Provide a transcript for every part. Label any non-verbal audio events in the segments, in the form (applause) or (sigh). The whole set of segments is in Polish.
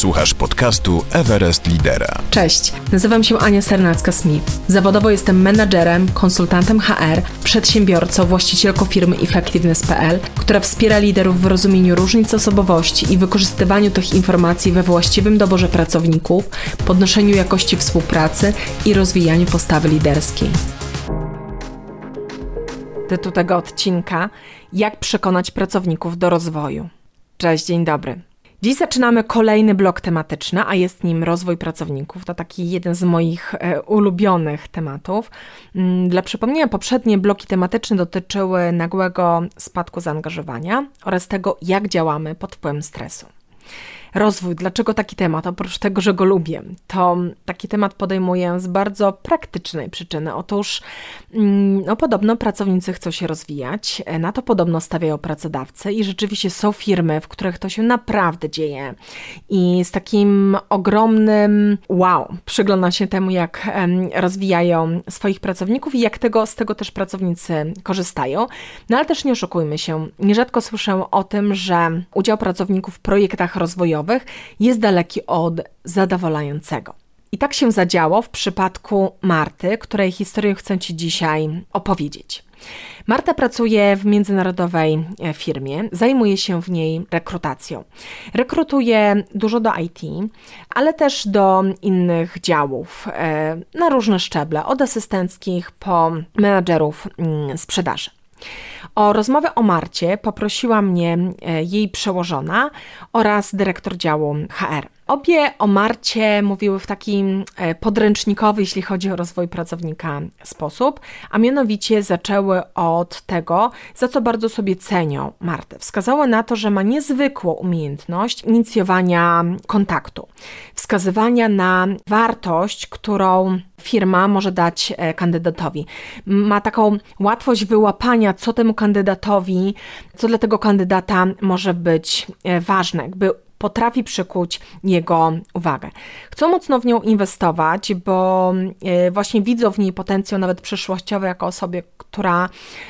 Słuchasz podcastu Everest Lidera. Cześć, nazywam się Ania Sernacka-Smith. Zawodowo jestem menadżerem, konsultantem HR, przedsiębiorcą, właścicielką firmy Effectiveness.pl, która wspiera liderów w rozumieniu różnic osobowości i wykorzystywaniu tych informacji we właściwym doborze pracowników, podnoszeniu jakości współpracy i rozwijaniu postawy liderskiej. Tytuł tego odcinka: Jak przekonać pracowników do rozwoju. Cześć, dzień dobry. Dziś zaczynamy kolejny blok tematyczny, a jest nim rozwój pracowników. To taki jeden z moich e, ulubionych tematów. Mm, dla przypomnienia, poprzednie bloki tematyczne dotyczyły nagłego spadku zaangażowania oraz tego, jak działamy pod wpływem stresu rozwój. Dlaczego taki temat? Oprócz tego, że go lubię, to taki temat podejmuję z bardzo praktycznej przyczyny. Otóż mm, no, podobno pracownicy chcą się rozwijać, e, na to podobno stawiają pracodawcy i rzeczywiście są firmy, w których to się naprawdę dzieje. I z takim ogromnym wow, przygląda się temu, jak rozwijają swoich pracowników i jak tego, z tego też pracownicy korzystają. No ale też nie oszukujmy się, nierzadko słyszę o tym, że udział pracowników w projektach rozwojowych jest daleki od zadowalającego. I tak się zadziało w przypadku Marty, której historię chcę Ci dzisiaj opowiedzieć. Marta pracuje w międzynarodowej e, firmie, zajmuje się w niej rekrutacją. Rekrutuje dużo do IT, ale też do innych działów e, na różne szczeble, od asystenckich po menadżerów mm, sprzedaży. O rozmowę o Marcie poprosiła mnie e, jej przełożona oraz dyrektor działu HR. Obie o Marcie mówiły w taki e, podręcznikowy, jeśli chodzi o rozwój pracownika, sposób, a mianowicie zaczęły od tego, za co bardzo sobie cenią Martę. Wskazały na to, że ma niezwykłą umiejętność inicjowania kontaktu, wskazywania na wartość, którą firma może dać e, kandydatowi. Ma taką łatwość wyłapania, co temu kandydatowi, co dla tego kandydata może być e, ważne, jakby potrafi przykuć jego uwagę. Chcą mocno w nią inwestować, bo e, właśnie widzą w niej potencjał nawet przyszłościowy jako osobie, która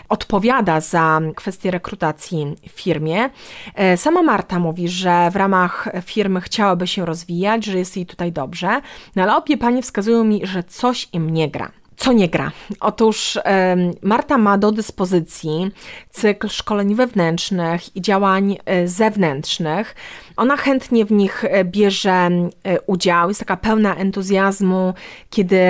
odpowiada za kwestie rekrutacji w firmie. E, sama Marta mówi, że w ramach firmy chciałaby się rozwijać, że jest jej tutaj dobrze, no ale obie panie wskazują mi, że coś im nie gra. Co nie gra? Otóż Marta ma do dyspozycji cykl szkoleń wewnętrznych i działań e, zewnętrznych. Ona chętnie w nich e, bierze e, udział, jest taka pełna entuzjazmu, kiedy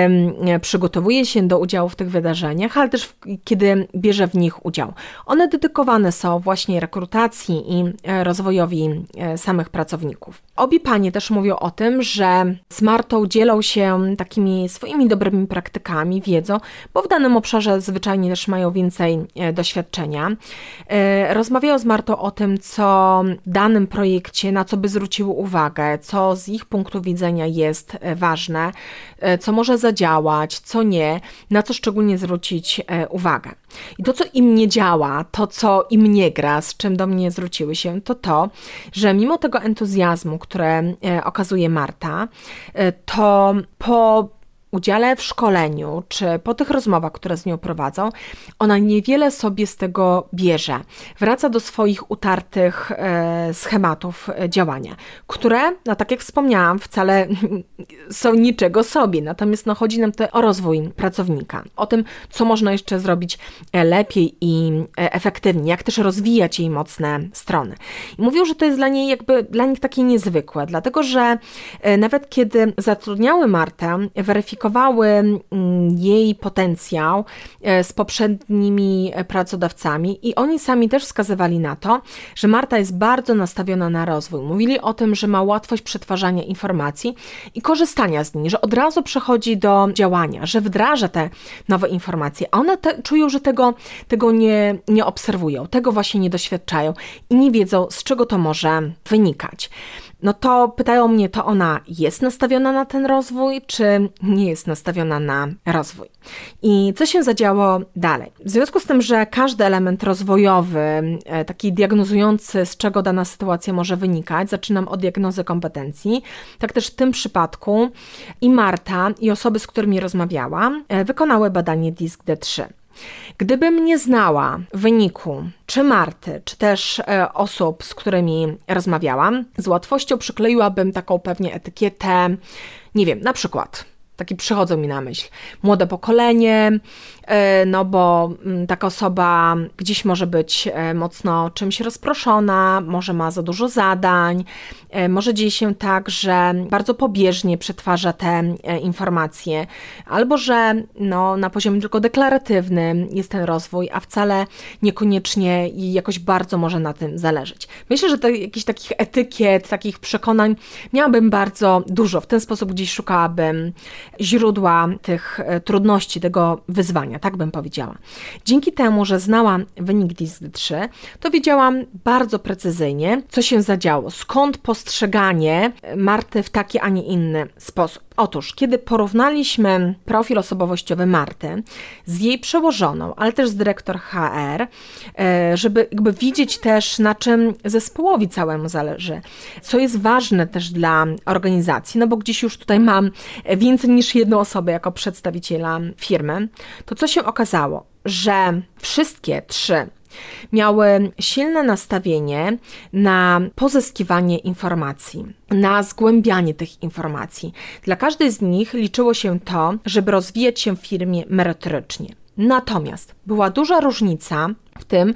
przygotowuje się do udziału w tych wydarzeniach, ale też kiedy bierze w nich udział. One dedykowane są właśnie rekrutacji i rozwojowi samych pracowników. Obie panie też mówią o tym, że z Martą dzielą się takimi swoimi dobrymi praktykami, wiedzą, bo w danym obszarze zwyczajnie też mają więcej e, doświadczenia. E, rozmawiają z Martą o tym, co w danym projekcie, na co by zwróciły uwagę, co z ich punktu widzenia jest e, ważne, co może zadziałać, co nie, na co szczególnie zwrócić uwagę. I to, co im nie działa, to, co im nie gra, z czym do mnie zwróciły się, to to, że mimo tego entuzjazmu, które okazuje Marta, to po udziale w szkoleniu, czy po tych rozmowach, które z nią prowadzą, ona niewiele sobie z tego bierze. Wraca do swoich utartych e, schematów e, działania, które, no tak jak wspomniałam, wcale (laughs) są niczego sobie. Natomiast no, chodzi nam tutaj o rozwój pracownika, o tym, co można jeszcze zrobić e, lepiej i e, efektywnie, jak też rozwijać jej mocne strony. I mówią, że to jest dla niej jakby dla nich takie niezwykłe, dlatego że nawet kiedy zatrudniały Martę, weryfikowały weryfikowały mm, jej potencjał e, z poprzednimi pracodawcami i oni sami też wskazywali na to, że Marta jest bardzo nastawiona na rozwój. Mówili o tym, że ma łatwość przetwarzania informacji i korzystania z nich, że od razu przechodzi do działania, że wdraża te nowe informacje. A one te, czują, że tego, tego nie, nie obserwują, tego właśnie nie doświadczają i nie wiedzą, z czego to może wynikać no to pytają mnie, to ona jest nastawiona na ten rozwój, czy nie jest nastawiona na rozwój. I co się zadziało dalej? W związku z tym, że każdy element rozwojowy, e, taki diagnozujący, z czego dana sytuacja może wynikać, zaczynam od diagnozy kompetencji, tak też w tym przypadku i Marta, i osoby, z którymi rozmawiałam, e, wykonały badanie DISC-D3. Gdybym nie znała wyniku czy Marty, czy też e, osób, z którymi rozmawiałam, z łatwością przykleiłabym taką pewnie etykietę, nie wiem, na przykład taki przychodzą mi na myśl. Młode pokolenie, no bo mm, taka osoba gdzieś może być e, mocno czymś rozproszona, może ma za dużo zadań, e, może dzieje się tak, że bardzo pobieżnie przetwarza te informacje, albo że no, na poziomie tylko deklaratywnym jest ten rozwój, a wcale niekoniecznie i jakoś bardzo może na tym zależeć. Myślę, że te, jakichś takich etykiet, takich przekonań miałabym bardzo dużo. W ten sposób gdzieś szukałabym źródła tych e, trudności, tego wyzwania, tak bym powiedziała. Dzięki temu, że znałam wynik DISD-3, to wiedziałam bardzo precyzyjnie, co się zadziało, skąd postrzeganie Marty w taki, a nie inny sposób. Otóż, kiedy porównaliśmy profil osobowościowy Marty z jej przełożoną, ale też z dyrektor HR, e, żeby jakby widzieć też, na czym zespołowi całemu zależy, co jest ważne też dla organizacji, no bo gdzieś już tutaj mam więcej niż jedną osobę jako przedstawiciela firmy, to co się okazało, że wszystkie trzy miały silne nastawienie na pozyskiwanie informacji, na zgłębianie tych informacji. Dla każdej z nich liczyło się to, żeby rozwijać się w firmie merytorycznie. Natomiast była duża różnica w tym,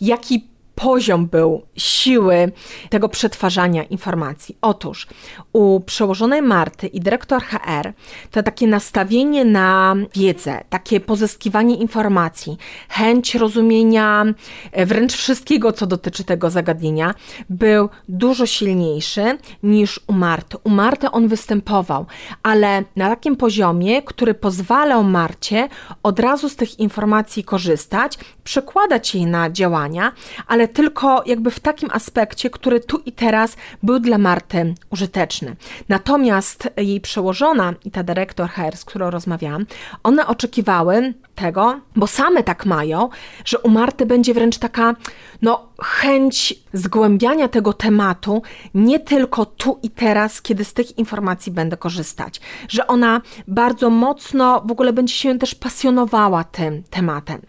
jaki poziom był siły tego przetwarzania informacji. Otóż u przełożonej Marty i dyrektor HR to takie nastawienie na wiedzę, takie pozyskiwanie informacji, chęć rozumienia e, wręcz wszystkiego, co dotyczy tego zagadnienia, był dużo silniejszy niż u Marty. U Marty on występował, ale na takim poziomie, który pozwalał Marcie od razu z tych informacji korzystać, przekładać je na działania, ale tylko jakby w takim aspekcie, który tu i teraz był dla Marty użyteczny. Natomiast jej przełożona i ta dyrektor HR, z którą rozmawiałam, one oczekiwały tego, bo same tak mają, że u Marty będzie wręcz taka no, chęć zgłębiania tego tematu nie tylko tu i teraz, kiedy z tych informacji będę korzystać, że ona bardzo mocno w ogóle będzie się też pasjonowała tym tematem.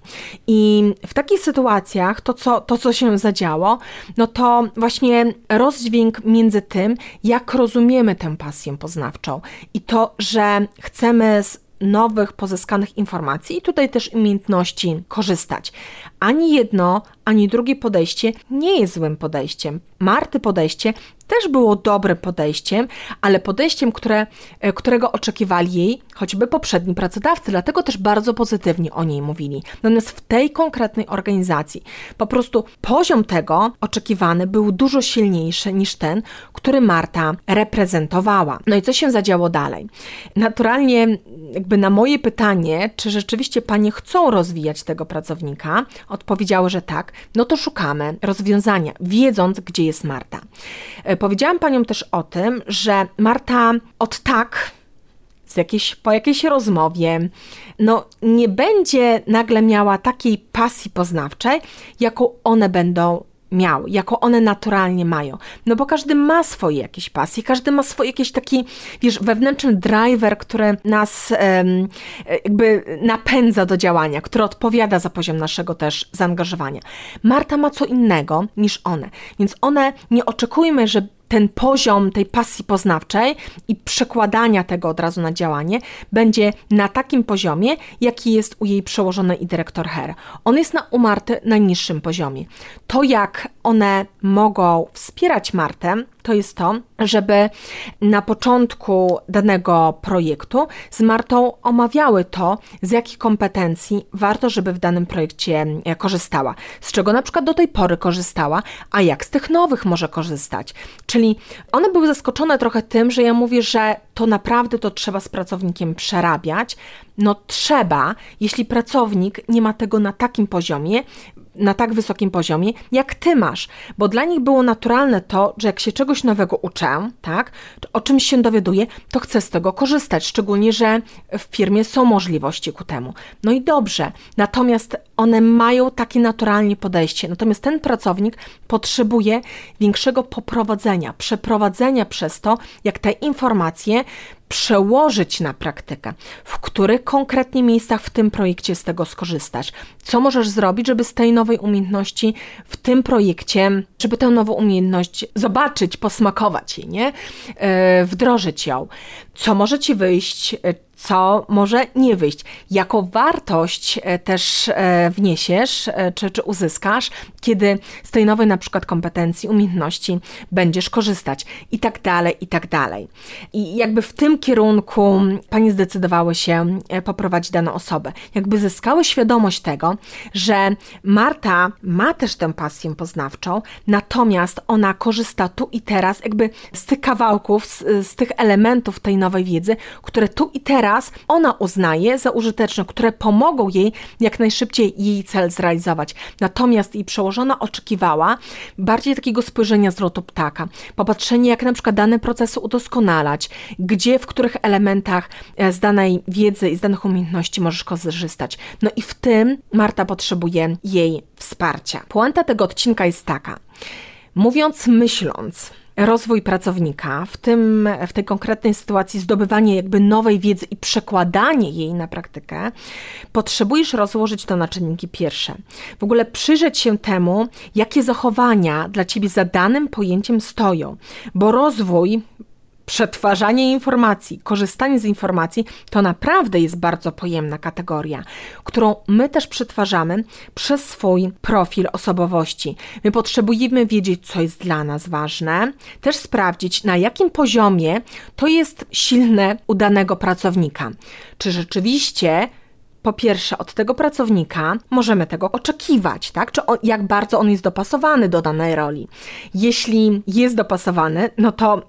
I w takich sytuacjach to, co, to, co się zadziało, no to właśnie rozdźwięk między tym, jak rozumiemy tę pasję poznawczą i to, że chcemy z nowych pozyskanych informacji i tutaj też umiejętności korzystać. Ani jedno, ani drugie podejście nie jest złym podejściem. Marty podejście też było dobrym podejściem, ale podejściem, które, e, którego oczekiwali jej choćby poprzedni pracodawcy, dlatego też bardzo pozytywnie o niej mówili. Natomiast w tej konkretnej organizacji po prostu poziom tego oczekiwany był dużo silniejszy niż ten, który Marta reprezentowała. No i co się zadziało dalej? Naturalnie, jakby na moje pytanie, czy rzeczywiście panie chcą rozwijać tego pracownika, odpowiedziały, że tak, no to szukamy rozwiązania, wiedząc, gdzie jest Marta. E, powiedziałam paniom też o tym, że Marta od tak z jakiejś, po jakiejś rozmowie, no nie będzie nagle miała takiej pasji poznawczej, jaką one będą miał, jako one naturalnie mają. No bo każdy ma swoje jakieś pasje, każdy ma swój jakiś taki, wiesz, wewnętrzny driver, który nas um, jakby napędza do działania, który odpowiada za poziom naszego też zaangażowania. Marta ma co innego niż one, więc one nie oczekujmy, że ten poziom tej pasji poznawczej i przekładania tego od razu na działanie będzie na takim poziomie, jaki jest u jej przełożonej i dyrektor Her. On jest na, u Marty na niższym poziomie. To, jak one mogą wspierać Martę, to jest to, żeby na początku danego projektu z Martą omawiały to, z jakich kompetencji warto, żeby w danym projekcie e, korzystała, z czego na przykład do tej pory korzystała, a jak z tych nowych może korzystać. Czyli one były zaskoczone trochę tym, że ja mówię, że to naprawdę to trzeba z pracownikiem przerabiać. No trzeba, jeśli pracownik nie ma tego na takim poziomie, na tak wysokim poziomie, jak ty masz, bo dla nich było naturalne to, że jak się czegoś nowego uczę, tak, o czymś się dowiaduję, to chcę z tego korzystać, szczególnie, że w firmie są możliwości ku temu. No i dobrze, natomiast one mają takie naturalnie podejście, natomiast ten pracownik potrzebuje większego poprowadzenia, przeprowadzenia przez to, jak te informacje przełożyć na praktykę, w których konkretnie miejscach w tym projekcie z tego skorzystać. Co możesz zrobić, żeby z tej nowej umiejętności w tym projekcie, żeby tę nową umiejętność zobaczyć, posmakować jej, nie? Yy, wdrożyć ją. Co może ci wyjść, co może nie wyjść. Jaką wartość e, też e, wniesiesz, e, czy, czy uzyskasz, kiedy z tej nowej na przykład kompetencji, umiejętności będziesz korzystać i tak dalej, i tak dalej. I jakby w tym kierunku Pani zdecydowały się poprowadzić daną osobę. Jakby zyskały świadomość tego, że Marta ma też tę pasję poznawczą, natomiast ona korzysta tu i teraz jakby z tych kawałków, z, z tych elementów tej nowej wiedzy, które tu i teraz teraz ona uznaje za użyteczne, które pomogą jej jak najszybciej jej cel zrealizować. Natomiast jej przełożona oczekiwała bardziej takiego spojrzenia z lotu ptaka, popatrzenie jak na przykład dane procesy udoskonalać, gdzie, w których elementach e, z danej wiedzy i z danych umiejętności możesz korzystać. No i w tym Marta potrzebuje jej wsparcia. Puenta tego odcinka jest taka. Mówiąc, myśląc, rozwój pracownika, w, tym, w tej konkretnej sytuacji zdobywanie jakby nowej wiedzy i przekładanie jej na praktykę, potrzebujesz rozłożyć to na czynniki pierwsze. W ogóle przyjrzeć się temu, jakie zachowania dla ciebie za danym pojęciem stoją, bo rozwój przetwarzanie informacji, korzystanie z informacji to naprawdę jest bardzo pojemna kategoria, którą my też przetwarzamy przez swój profil osobowości. My potrzebujemy wiedzieć, co jest dla nas ważne, też sprawdzić, na jakim poziomie to jest silne u danego pracownika. Czy rzeczywiście po pierwsze, od tego pracownika możemy tego oczekiwać, tak? Czy on, jak bardzo on jest dopasowany do danej roli. Jeśli jest dopasowany, no to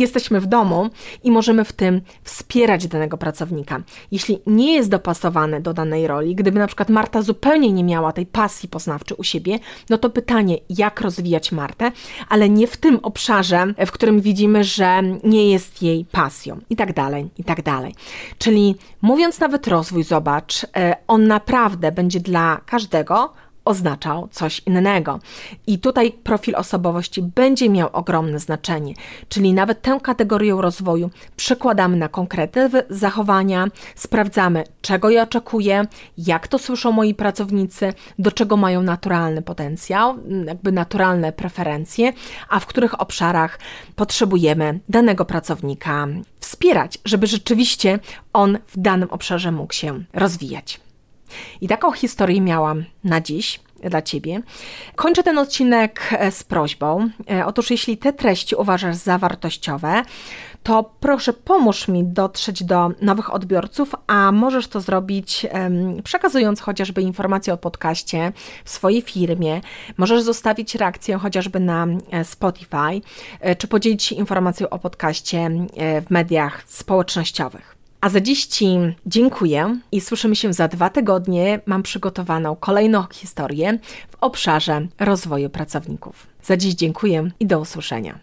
jesteśmy w domu i możemy w tym wspierać danego pracownika. Jeśli nie jest dopasowany do danej roli, gdyby na przykład Marta zupełnie nie miała tej pasji poznawczej u siebie, no to pytanie, jak rozwijać Martę, ale nie w tym obszarze, w którym widzimy, że nie jest jej pasją i tak dalej, i tak dalej. Czyli mówiąc nawet rozwój, zobacz, e, on naprawdę będzie dla każdego oznaczał coś innego. I tutaj profil osobowości będzie miał ogromne znaczenie, czyli nawet tę kategorię rozwoju przekładamy na konkretne zachowania, sprawdzamy, czego ja oczekuję, jak to słyszą moi pracownicy, do czego mają naturalny potencjał, jakby naturalne preferencje, a w których obszarach potrzebujemy danego pracownika wspierać, żeby rzeczywiście on w danym obszarze mógł się rozwijać. I taką historię miałam na dziś dla Ciebie. Kończę ten odcinek e, z prośbą. E, otóż, jeśli te treści uważasz za wartościowe, to proszę pomóż mi dotrzeć do nowych odbiorców, a możesz to zrobić przekazując chociażby informacje o podcaście w swojej firmie. Możesz zostawić reakcję chociażby na e, Spotify, czy podzielić się informacją o podcaście w mediach społecznościowych. A za dziś Ci dziękuję i słyszymy się za dwa tygodnie. Mam przygotowaną kolejną historię w obszarze rozwoju pracowników. Za dziś dziękuję i do usłyszenia.